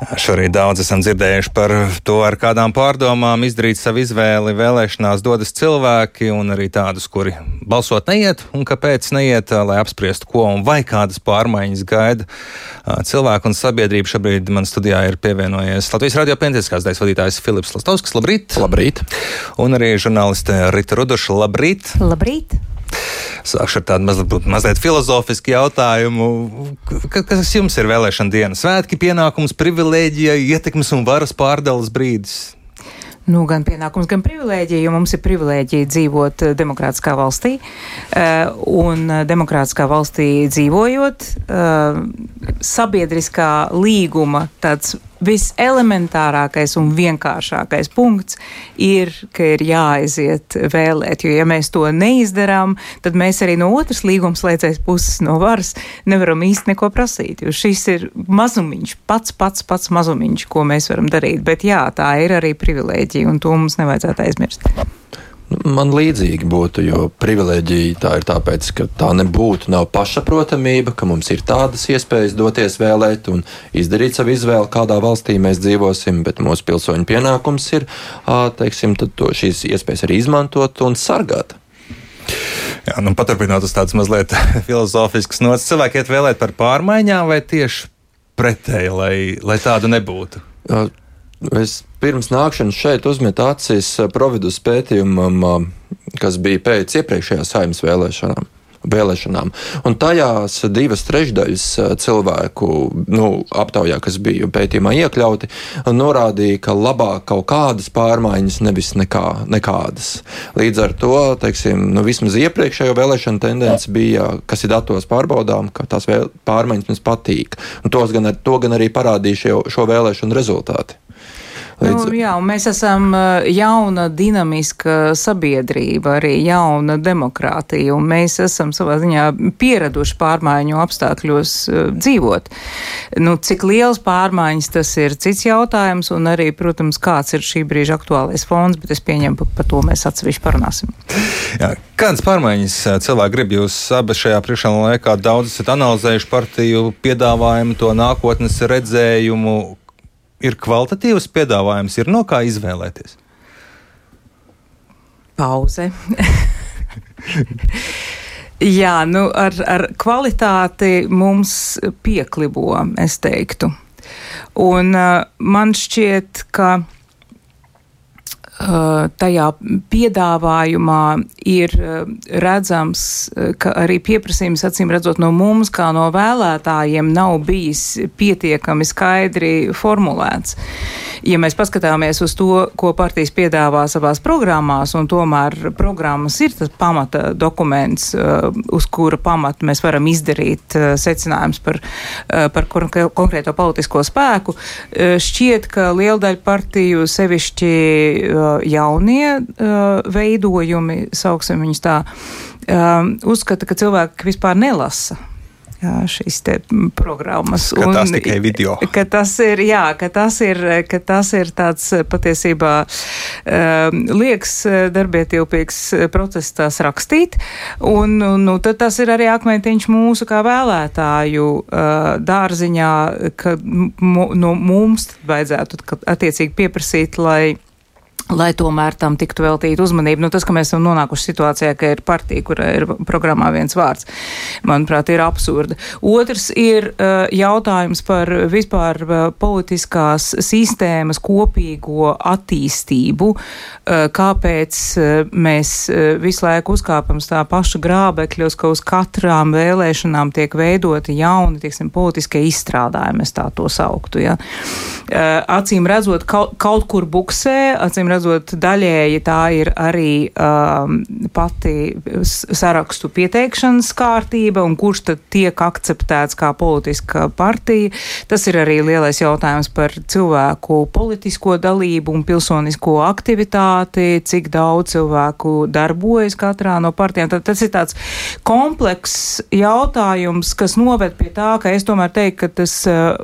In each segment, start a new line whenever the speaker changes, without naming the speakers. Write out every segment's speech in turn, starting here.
Šorīt daudz esam dzirdējuši par to, ar kādām pārdomām izdarīt savu izvēli. Vēlēšanās dodas cilvēki, un arī tādus, kuri balsot neiet, un kāpēc neiet, lai apspriestu, ko un vai kādas pārmaiņas gaida cilvēku un sabiedrību. Šobrīd man studijā ir pievienojies Latvijas radio pētnieciskās daļas vadītājs Filips Lastovskis. Labrīt!
Labrīt!
Un arī žurnāliste Rita Ruduša. Labrīt!
Labrīt!
Sākšu ar tādu mazliet, mazliet filozofisku jautājumu. Kas jums ir vēlēšana diena? Svētki, pienākums, privilēģija, ietekmes un varas pārdales brīdis?
Nu, gan pienākums, gan privilēģija, jo mums ir privilēģija dzīvot eh, demokrātiskā valstī. Uh, un eh, demokrātiskā valstī dzīvojot, sabiedriskā līguma tāds viselementārākais un vienkāršākais punkts ir, ka ir jāaiziet vēlēt, jo ja mēs to neizdarām, tad mēs arī no otras līgumslēdzējas puses no varas nevaram īsti neko prasīt, jo šis ir mazumiņš, pats pats pats mazumiņš, ko mēs varam darīt, bet jā, tā ir arī privilēģija un to mums nevajadzētu aizmirst.
Man līdzīgi būtu, jo privilēģija tā ir tāpēc, ka tā nebūtu, nav pašsaprotamība, ka mums ir tādas iespējas doties vēlēt un izdarīt savu izvēli, kādā valstī mēs dzīvosim, bet mūsu pilsoņu pienākums ir, teiksim, to, šīs iespējas arī izmantot un sargāt.
Jā, nu, paturpinot uz tādas mazliet filozofiskas nots, cilvēki iet vēlēt par pārmaiņām vai tieši pretēji, lai, lai tādu nebūtu?
Es pirms nākšanas šeit uzmetu acis Providus pētījumam, kas bija pēc iepriekšējās saimnes vēlēšanām. Vēlēšanām. Un tajās divas trešdaļas cilvēku nu, aptaujā, kas bija pētījumā iekļauti, norādīja, ka labāk kaut kādas pārmaiņas, nevis nekā, nekādas. Līdz ar to, teiksim, nu, vismaz iepriekšējo vēlēšanu tendence bija, kas ir datos pārbaudām, ka tās pārmaiņas mums patīk. Un tos gan, to gan arī parādīja šo, šo vēlēšanu rezultāti.
Līdz... Nu, jā, mēs esam uh, jauna, dinamiska sabiedrība, arī jauna demokrātija, un mēs esam savā ziņā pieraduši pārmaiņu apstākļos uh, dzīvot. Nu, cik liels pārmaiņas tas ir cits jautājums, un arī, protams, kāds ir šī brīža aktuālais fons, bet es pieņemu, par pa to mēs atsevišķi parunāsim.
Jā, kādas pārmaiņas uh, cilvēki grib? Jūs abi šajā priekšējā laikā daudz esat analizējuši partiju piedāvājumu, to nākotnes redzējumu ir kvalitatīvs piedāvājums, ir no kā izvēlēties?
Pauze. Jā, nu ar, ar kvalitāti mums pieklibo, es teiktu. Un uh, man šķiet, ka tajā piedāvājumā ir uh, redzams, uh, ka arī pieprasījums, acīm redzot, no mums, kā no vēlētājiem, nav bijis pietiekami skaidri formulēts. Ja mēs paskatāmies uz to, ko partijas piedāvā savās programmās, un tomēr programmas ir tas pamata dokuments, uz kura pamata mēs varam izdarīt secinājums par, par konkrēto politisko spēku, šķiet, ka liela daļa partiju sevišķi jaunie veidojumi, sauksim viņus tā, uzskata, ka cilvēki vispār nelasa jā, šīs te programmas.
Ka un, tas tikai video.
Ka tas ir, jā, ka tas ir, ka tas ir tāds patiesībā um, liekas darbietilpīgs process tās rakstīt, un, nu, tad tas ir arī akmentiņš mūsu kā vēlētāju uh, dārziņā, ka no mums vajadzētu attiecīgi pieprasīt, lai lai tomēr tam tiktu veltīta uzmanība. Nu, tas, ka mēs esam nonākuši situācijā, ka ir partija, kurai ir programmā viens vārds, manuprāt, ir absurda. Otrs ir uh, jautājums par vispār uh, politiskās sistēmas kopīgo attīstību, uh, kāpēc uh, mēs uh, visu laiku uzkāpam tā paša grābekļos, ka uz katrām vēlēšanām tiek veidoti jauni, tieksim, politiskie izstrādājumi, es tā to sauktu. Ja? Uh, acīm redzot, kaut, kaut kur buksē, acīm redzot, redzot, daļēji tā ir arī um, pati sarakstu pieteikšanas kārtība un kurš tad tiek akceptēts kā politiska partija. Tas ir arī lielais jautājums par cilvēku politisko dalību un pilsonisko aktivitāti, cik daudz cilvēku darbojas katrā no partijām. Tad tas ir tāds komplekss jautājums, kas noved pie tā, ka es tomēr teiktu, ka tas uh,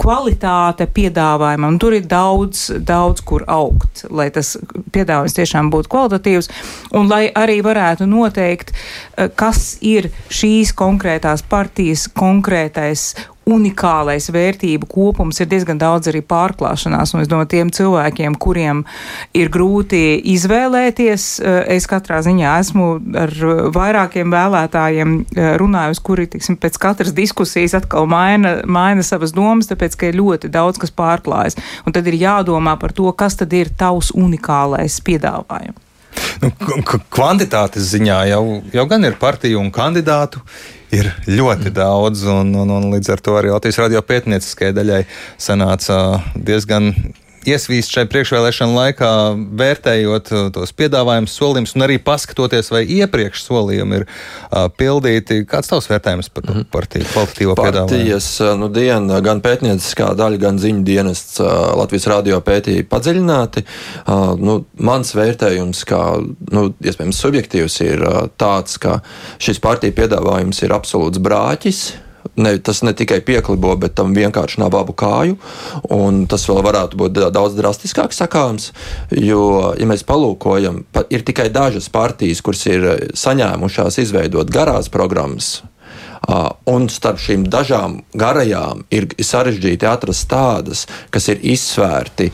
kvalitāte piedāvājumam, tur ir daudz, daudz kur augt lai tas piedāvājums tiešām būtu kvalitatīvs, un lai arī varētu noteikt, eh, kas ir šīs konkrētās partijas konkrētais unikālais vērtību kopums, ir diezgan daudz arī pārklāšanās. Un es domāju, tiem cilvēkiem, kuriem ir grūti izvēlēties, uh, es katrā ziņā esmu ar vairākiem vēlētājiem uh, runājusi, kuri, tiksim, pēc katras diskusijas atkal maina, maina savas domas, tāpēc, ka ir ļoti daudz, kas pārklājas. Un tad ir jādomā par to, kas tad ir tavs unikālais piedāvājums.
Nu, kvantitātes ziņā jau, jau gan ir partiju un kandidātu. Ir ļoti daudz, un, un, un līdz ar to arī Latvijas radio pētnieciskajai daļai sanāca diezgan iesvīst šai priekšvēlēšana laikā, vērtējot uh, tos piedāvājumus, solījumus, un arī paskatoties, vai iepriekš solījumi ir uh, pildīti. Kāds tavs vērtējums par to mhm. partiju kvalitatīvo piedāvājumu?
Partijas uh, nu, diena, gan pētnieciskā daļa, gan ziņu dienests uh, Latvijas radio pētīja padziļināti. Uh, nu, mans vērtējums, kā nu, iespējams subjektīvs, ir uh, tāds, ka šis partiju piedāvājums ir absolūts brāķis ne, tas ne tikai pieklibo, bet tam vienkārši nav abu kāju. Tas vēl varētu būt daudz drastiskāk sakāms, jo, ja mēs palūkojam, ir tikai dažas partijas, kuras ir saņēmušās izveidot garās programmas. Un starp šīm dažām garajām ir sarežģīti atrast tādas, kas ir izsvērti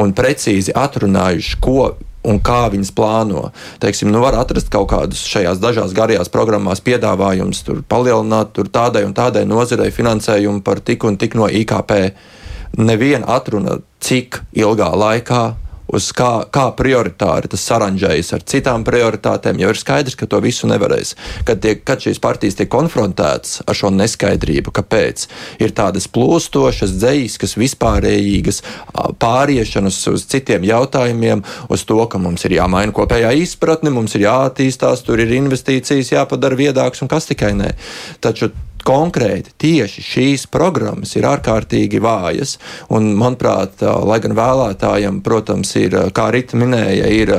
un precīzi atrunājuši, ko un kā viņas plāno. Teiksim, nu var atrast kaut kādus šajās dažās garajās programmās piedāvājumus, tur palielināt tur tādai un tādai nozarei finansējumu par tik un tik no IKP. Neviena atruna, cik ilgā laikā uz kā, kā prioritāri tas saranžējas ar citām prioritātēm, jau ir skaidrs, ka to visu nevarēs. Kad, tiek, kad šīs partijas tiek konfrontētas ar šo neskaidrību, kāpēc ir tādas plūstošas, dzīskas, vispārējīgas pāriešanas uz citiem jautājumiem, uz to, ka mums ir jāmaina kopējā izpratne, mums ir jāattīstās, tur ir investīcijas, jāpadara viedāks un kas tikai nē. Taču konkrēti tieši šīs programmas ir ārkārtīgi vājas. Un, manuprāt, lai gan vēlētājiem, protams, ir, kā Rita minēja, ir,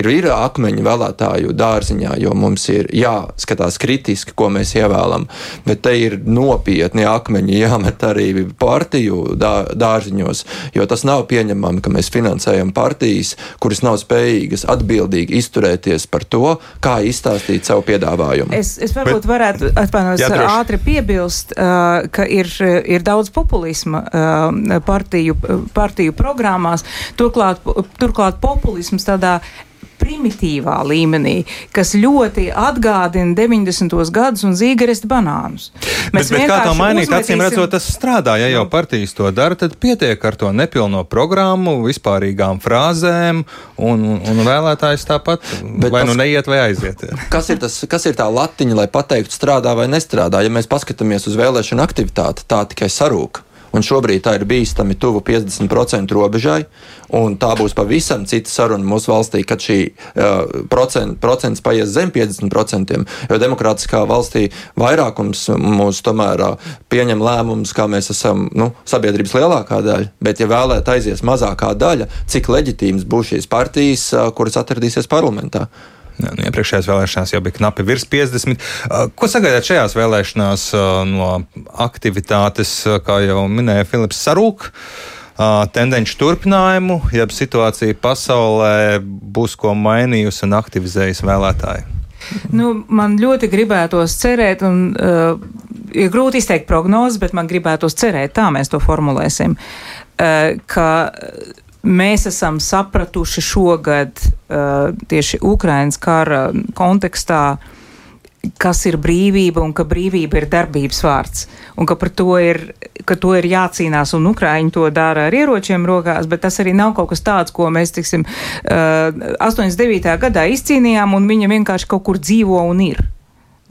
ir, ir akmeņi vēlētāju dārziņā, jo mums ir jāskatās kritiski, ko mēs ievēlam, bet te ir nopietni akmeņi jāmet arī partiju dārziņos, jo tas nav pieņemami, ka mēs finansējam partijas, kuras nav spējīgas atbildīgi izturēties par to, kā izstāstīt savu piedāvājumu.
Es, es varbūt bet, varētu atvainoties ātri piebilst, uh, ka ir, ir daudz populisma uh, partiju, partiju programmās, turklāt, turklāt populisms tādā primitīvā līmenī, kas ļoti atgādina 90. gadus un zīgaresta banānus.
Mēs bet, bet kā to mainīt? Acīm redzot, tas strādā. Ja jau partijas to dara, tad pietiek ar to nepilno programmu, vispārīgām frāzēm, un, un vēlētājs tāpat bet vai nu tas, nu neiet vai aiziet.
Kas ir, tas, kas ir tā latiņa, lai pateiktu, strādā vai nestrādā? Ja mēs paskatāmies uz vēlēšanu aktivitāti, tā tikai sarūk un šobrīd tā ir bīstami tuvu 50% robežai. Tā būs pavisam cita saruna mūsu valstī, kad šī uh, procent, procents paies zem 50%. Jo demokrātiskā valstī vairākums mūs tomēr uh, pieņem lēmumus, kā mēs esam nu, sabiedrības lielākā daļa. Bet, ja vēlēt aizies mazākā daļa, cik leģitīmas būs šīs partijas, uh, kuras atradīsies parlamentā?
Nu, iepriekšējās vēlēšanās jau bija knapi virs 50. Ko sagaidāt šajās vēlēšanās no aktivitātes, kā jau minēja Filips Sarūks? tendenci turpinājumu, ja situācija pasaulē būs ko mainījusi un aktivizējusi vēlētāji?
Nu, man ļoti gribētos cerēt, un uh, ir grūti izteikt prognozes, bet man gribētos cerēt, tā mēs to formulēsim, uh, ka Mēs esam sapratuši šogad uh, tieši Ukrainas kara kontekstā, kas ir brīvība un ka brīvība ir darbības vārds. Un ka par to ir, ka to ir jācīnās, un Ukraiņi to dara ar ieročiem rokās, bet tas arī nav kaut kas tāds, ko mēs, tiksim, uh, 89. gadā izcīnījām, un viņa vienkārši kaut kur dzīvo un ir.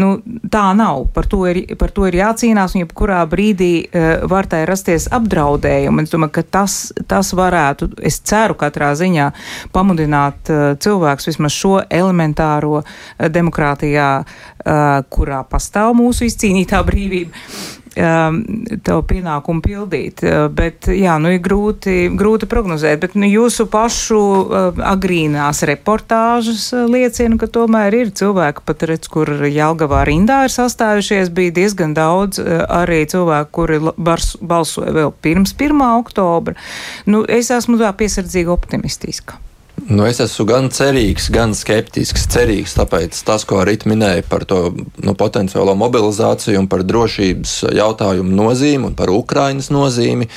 Nu, tā nav. Par to, ir, par to ir jācīnās, un jebkurā brīdī uh, var tai rasties apdraudējumi. Es domāju, ka tas, tas varētu, es ceru, katrā ziņā pamudināt uh, cilvēkus vismaz šo elementāro uh, demokrātijā, uh, kurā pastāv mūsu izcīnītā brīvība tev pienākumu pildīt. Uh, bet, jā, nu ir grūti, grūti prognozēt, bet nu, jūsu pašu uh, agrīnās reportāžas uh, liecina, ka tomēr ir cilvēki, pat redz, kur Jelgavā rindā ir sastājušies, bija diezgan daudz arī cilvēku, kuri bars, balsoja vēl pirms 1. oktobra. Nu, es esmu tā piesardzīga optimistiska.
Nu, es esmu gan cerīgs, gan skeptisks. Cerīgs, tāpēc tas, ko Rīta minēja par to nu, potenciālo mobilizāciju un par drošības jautājumu nozīmi un par Ukrainas nozīmi.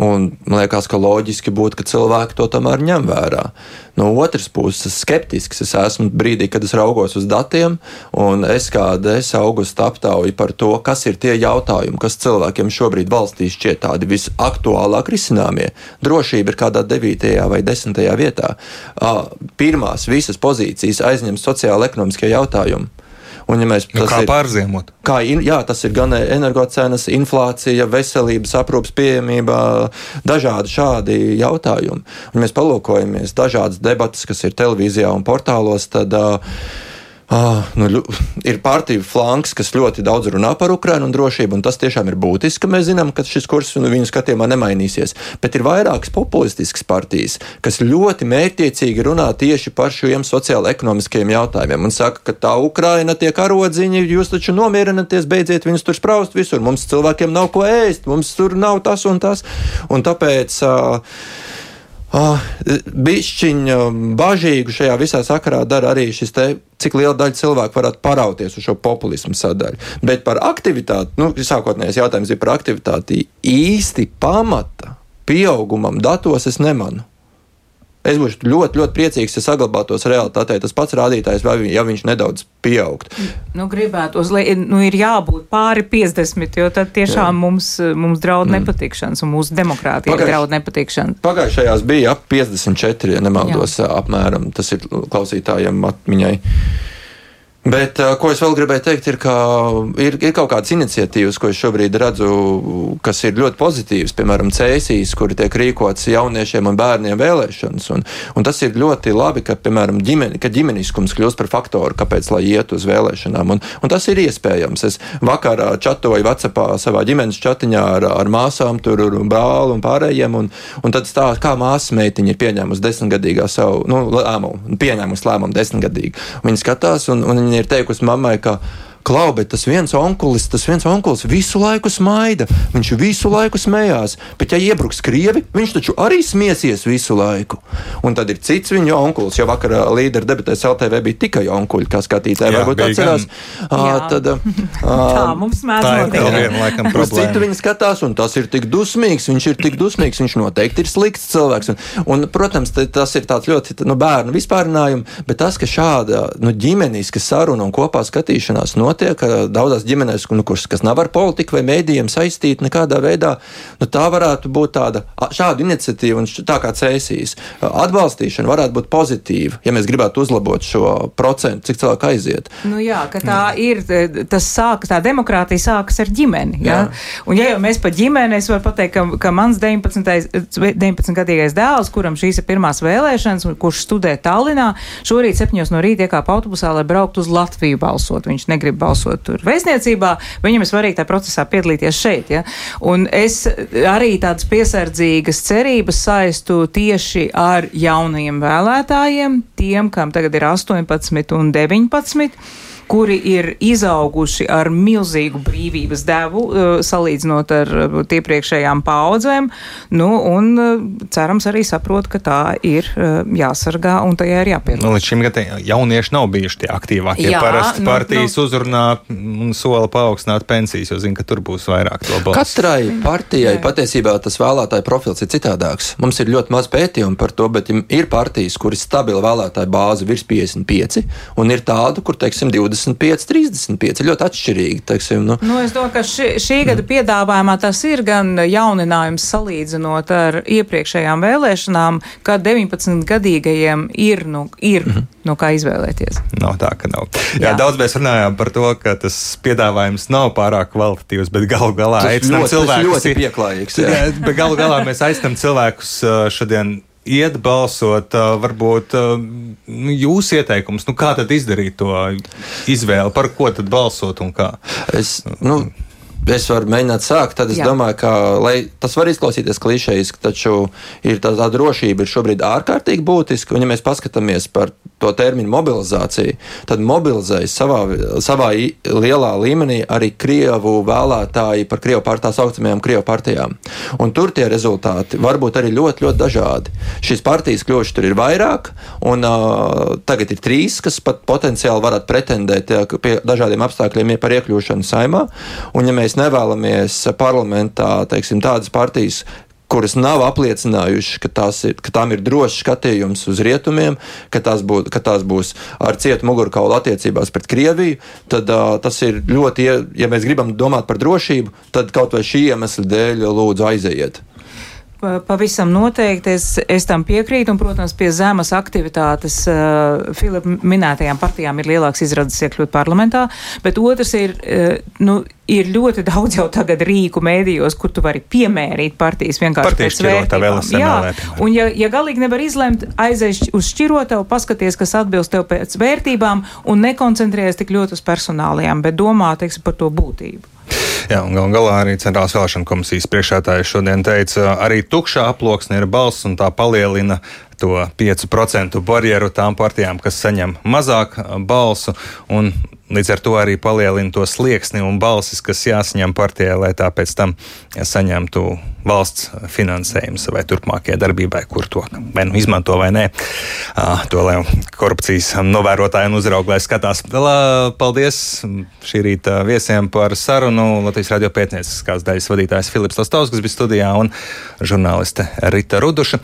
Un man liekas, ka loģiski būtu, ka cilvēki to tomēr ņem vērā. No otras puses, skeptisks es esmu brīdī, kad es raugos uz datiem, un es kāda es augusta aptauju par to, kas ir tie jautājumi, kas cilvēkiem šobrīd valstī šķiet tādi visaktuālāk risināmie. Drošība ir kādā 9. vai 10. vietā. Pirmās visas pozīcijas aizņem sociāla-ekonomiskie jautājumi.
Un, ja mēs, nu, kā ir, pārziemot?
Kā, jā, tas ir gan energocenas, inflācija, veselības aprūpas pieejamība, dažādi šādi jautājumi. Un, mēs palūkojamies dažādas debatas, kas ir televīzijā un portālos, tad uh, Ah, nu, ir partiju flanks, kas ļoti daudz runā par Ukrajinu un drošību, un tas tiešām ir būtiski. Mēs zinām, ka šis kurs nu, viņu skatījumā nemainīsies. Bet ir vairākas populistiskas partijas, kas ļoti mērķiecīgi runā tieši par šiem sociālo-ekonomiskiem jautājumiem un saka, ka tā Ukraina tiek arodziņi, jūs taču nomierināties, beidziet viņus tur spraust visur. Mums cilvēkiem nav ko ēst, mums tur nav tas un tas. Un tāpēc. Uh, Uh, Bišķiņa bažīgu šajā visā sakarā dara arī šis te, cik liela daļa cilvēku varētu parauties uz šo populismu sadaļu. Bet par aktivitāti, nu, sākotnējais jautājums ir par aktivitāti īsti pamata pieaugumam datos es nemanu. Es būšu ļoti, ļoti priecīgs, ja saglabātos realitātē tas pats rādītājs, vai ja viņš nedaudz pieaugtu.
Nu, gribētos, lai nu, ir jābūt pāri 50, jo tad tiešām Jā. mums, mums draud mm. nepatikšanas, un mūsu demokrātija Pagājuš, draud nepatikšanas.
Pagājušajās bija ap 54, ja nemaldos, Jā. apmēram tas ir klausītājiem atmiņai. Bet, ko es vēl gribēju teikt, ir, ka ir, ir kaut kādas iniciatīvas, ko es šobrīd redzu, kas ir ļoti pozitīvas. Piemēram, cēsīs, kuri tiek rīkots jauniešiem un bērniem vēlēšanas. Un, un tas ir ļoti labi, ka, piemēram, ģimeni, ka ģimeniskums kļūst par faktoru, kāpēc lai iet uz vēlēšanām. Un, un tas ir iespējams. Es vakarā čatoju Vācijā savā ģimenes chatiņā ar, ar māsām, tur un brāli un pārējiem. Un, un tad stāsta, kā māsas meitiņa ir pieņēmusi desmitgadīgā savu nu, lēmumu, pieņēmusi lēmumu desmitgadīgi. Viņi skatās un, un viņa ir teikusi mammai, ka Klau, bet tas viens onkulis, tas viens onkulis visu laiku smaida, viņš visu laiku smējās. Bet, ja iebruks krievi, viņš taču arī smiesies visu laiku. Un tad ir cits viņa onkulis, jo vakar līderu debatēs LTV bija tikai onkuļi, kā skatītāji. Varbūt atcerās.
Uh, tad, uh, tā mums mēdz
notikt. Uz citu viņi skatās, un tas ir tik dusmīgs, viņš ir tik dusmīgs, viņš noteikti ir slikts cilvēks. Un, un protams, tas ir tāds ļoti nu, bērnu vispārinājums, bet tas, ka šāda nu, ģimeniska saruna un kopā skatīšanās notiek, notiek daudzās ģimenēs, nu, kuras, kas nav ar politiku vai mēdījiem saistīti nekādā veidā. Nu, tā varētu būt tāda šāda iniciatīva, un tā kā cēsīs atbalstīšana varētu būt pozitīva, ja mēs gribētu uzlabot šo procentu, cik cilvēku aiziet.
Nu, jā, ka tā ir, tas sākas, tā demokrātija sākas ar ģimeni. Jā? Jā. Un ja jau mēs par ģimeni, es varu pateikt, ka, ka mans 19. 19 gadīgais dēls, kuram šīs ir pirmās vēlēšanas, kurš studē Tallinā, šorīt 7 no rīta iekāpa autobusā, lai brauktu uz Latviju balsot. Viņš negrib balsot tur vēstniecībā, viņam ir svarīgi tajā procesā piedalīties šeit. Ja? Un es arī tādas piesardzīgas cerības saistu tieši ar jaunajiem vēlētājiem, tiem, kam tagad ir 18 un 19 kuri ir izauguši ar milzīgu brīvības devu, uh, salīdzinot ar uh, iepriekšējām paudzēm. Nu, un uh, cerams arī saprot, ka tā ir jāsargā un tajā ir jāpiedalās.
Nu, līdz šim gadam jaunieši nav bijuši tie aktīvākie. Jā, Parasti nu, partijas nu, uzrunā un sola paaugstināt pensijas, jo zina, ka tur būs vairāk to balsu.
Katrai partijai patiesībā tas vēlētāju profils ir citādāks. Mums ir ļoti maz pētījumu par to, bet ir partijas, kuras stabila vēlētāju bāze virs 55, un ir tādu, kur, teiksim, 20. 25, 35. Ļoti atšķirīgi. Teiksim, nu.
Nu, es domāju, ka ši, šī gada piedāvājumā tas ir gan jauninājums salīdzinot ar iepriekšējām vēlēšanām, kad 19 gadīgajiem ir, nu, ir mm -hmm. no kā izvēlēties.
Nav tā, ka nav. Jā, Jā. daudz mēs runājām par to, ka tas piedāvājums nav pārāk kvalitatīvs, bet galu galā aicinām cilvēkus.
Tas ļoti pieklājīgs. Jā.
Jā, bet galu galā mēs aicinām cilvēkus šodien iet balsot, varbūt nu, jūsu ieteikums, nu, kā tad izdarīt to izvēli, par ko tad balsot un kā?
Es, nu, es varu mēģināt sākt, tad es Jā. domāju, ka tas var izklausīties klišejiski, taču ir tā, tā drošība ir šobrīd ārkārtīgi būtiska. Un, ja mēs paskatāmies par to terminu mobilizācija, tad mobilizējas savā, savā lielā līmenī arī Krievu vēlētāji par Krievu par tā saucamajām Krievu partijām. Un tur tie rezultāti var būt arī ļoti, ļoti dažādi. Šīs partijas kļuvuši tur ir vairāk, un uh, tagad ir trīs, kas pat potenciāli varētu pretendēt ja, pie dažādiem apstākļiem par iekļūšanu saimā. Un, ja mēs nevēlamies parlamentā teiksim, tādas partijas, kuras nav apliecinājušas, ka, ir, ka tām ir drošs skatījums uz rietumiem, ka tās, būs, ka tās būs ar cietu mugurkaulu attiecībās pret Krieviju, tad uh, tas ir ļoti, ja mēs gribam domāt par drošību, tad kaut vai šī iemesla dēļ lūdzu aizejiet.
Pavisam noteikti es, es tam piekrītu, un, protams, pie zemes aktivitātes uh, Filipa minētajām partijām ir lielāks izredzes iekļūt parlamentā, bet otrs ir, uh, nu, ir ļoti daudz jau tagad rīku mēdījos, kur tu vari piemērīt partijas vienkārši
Partijas
pēc vērtībām. Jā, un ja, ja galīgi nevar izlemt, aizies uz šķirotavu, paskaties, kas atbilst tev pēc vērtībām, un nekoncentrējies tik ļoti uz personālajām, bet domā, teiksim, par to būtību.
Jā, un gal galā arī Centrālās vēlēšana komisijas priekšētājs šodien teica, arī tukšā aploksne ir balss un tā palielina to 5% barjeru tām partijām, kas saņem mazāk balsu. Līdz ar to arī palielina to slieksni un balsis, kas jāsaņem partijai, lai tā pēc tam saņemtu valsts finansējumu savai turpmākajai darbībai, kur to vai nu izmanto vai nē. To lai korupcijas novērotāji un uzraugi lai skatās. Paldies šī rīta viesiem par sarunu. Latvijas radio pētnieciskās daļas vadītājs Filips Lastovs, kas bija studijā, un žurnāliste Rita Ruduša.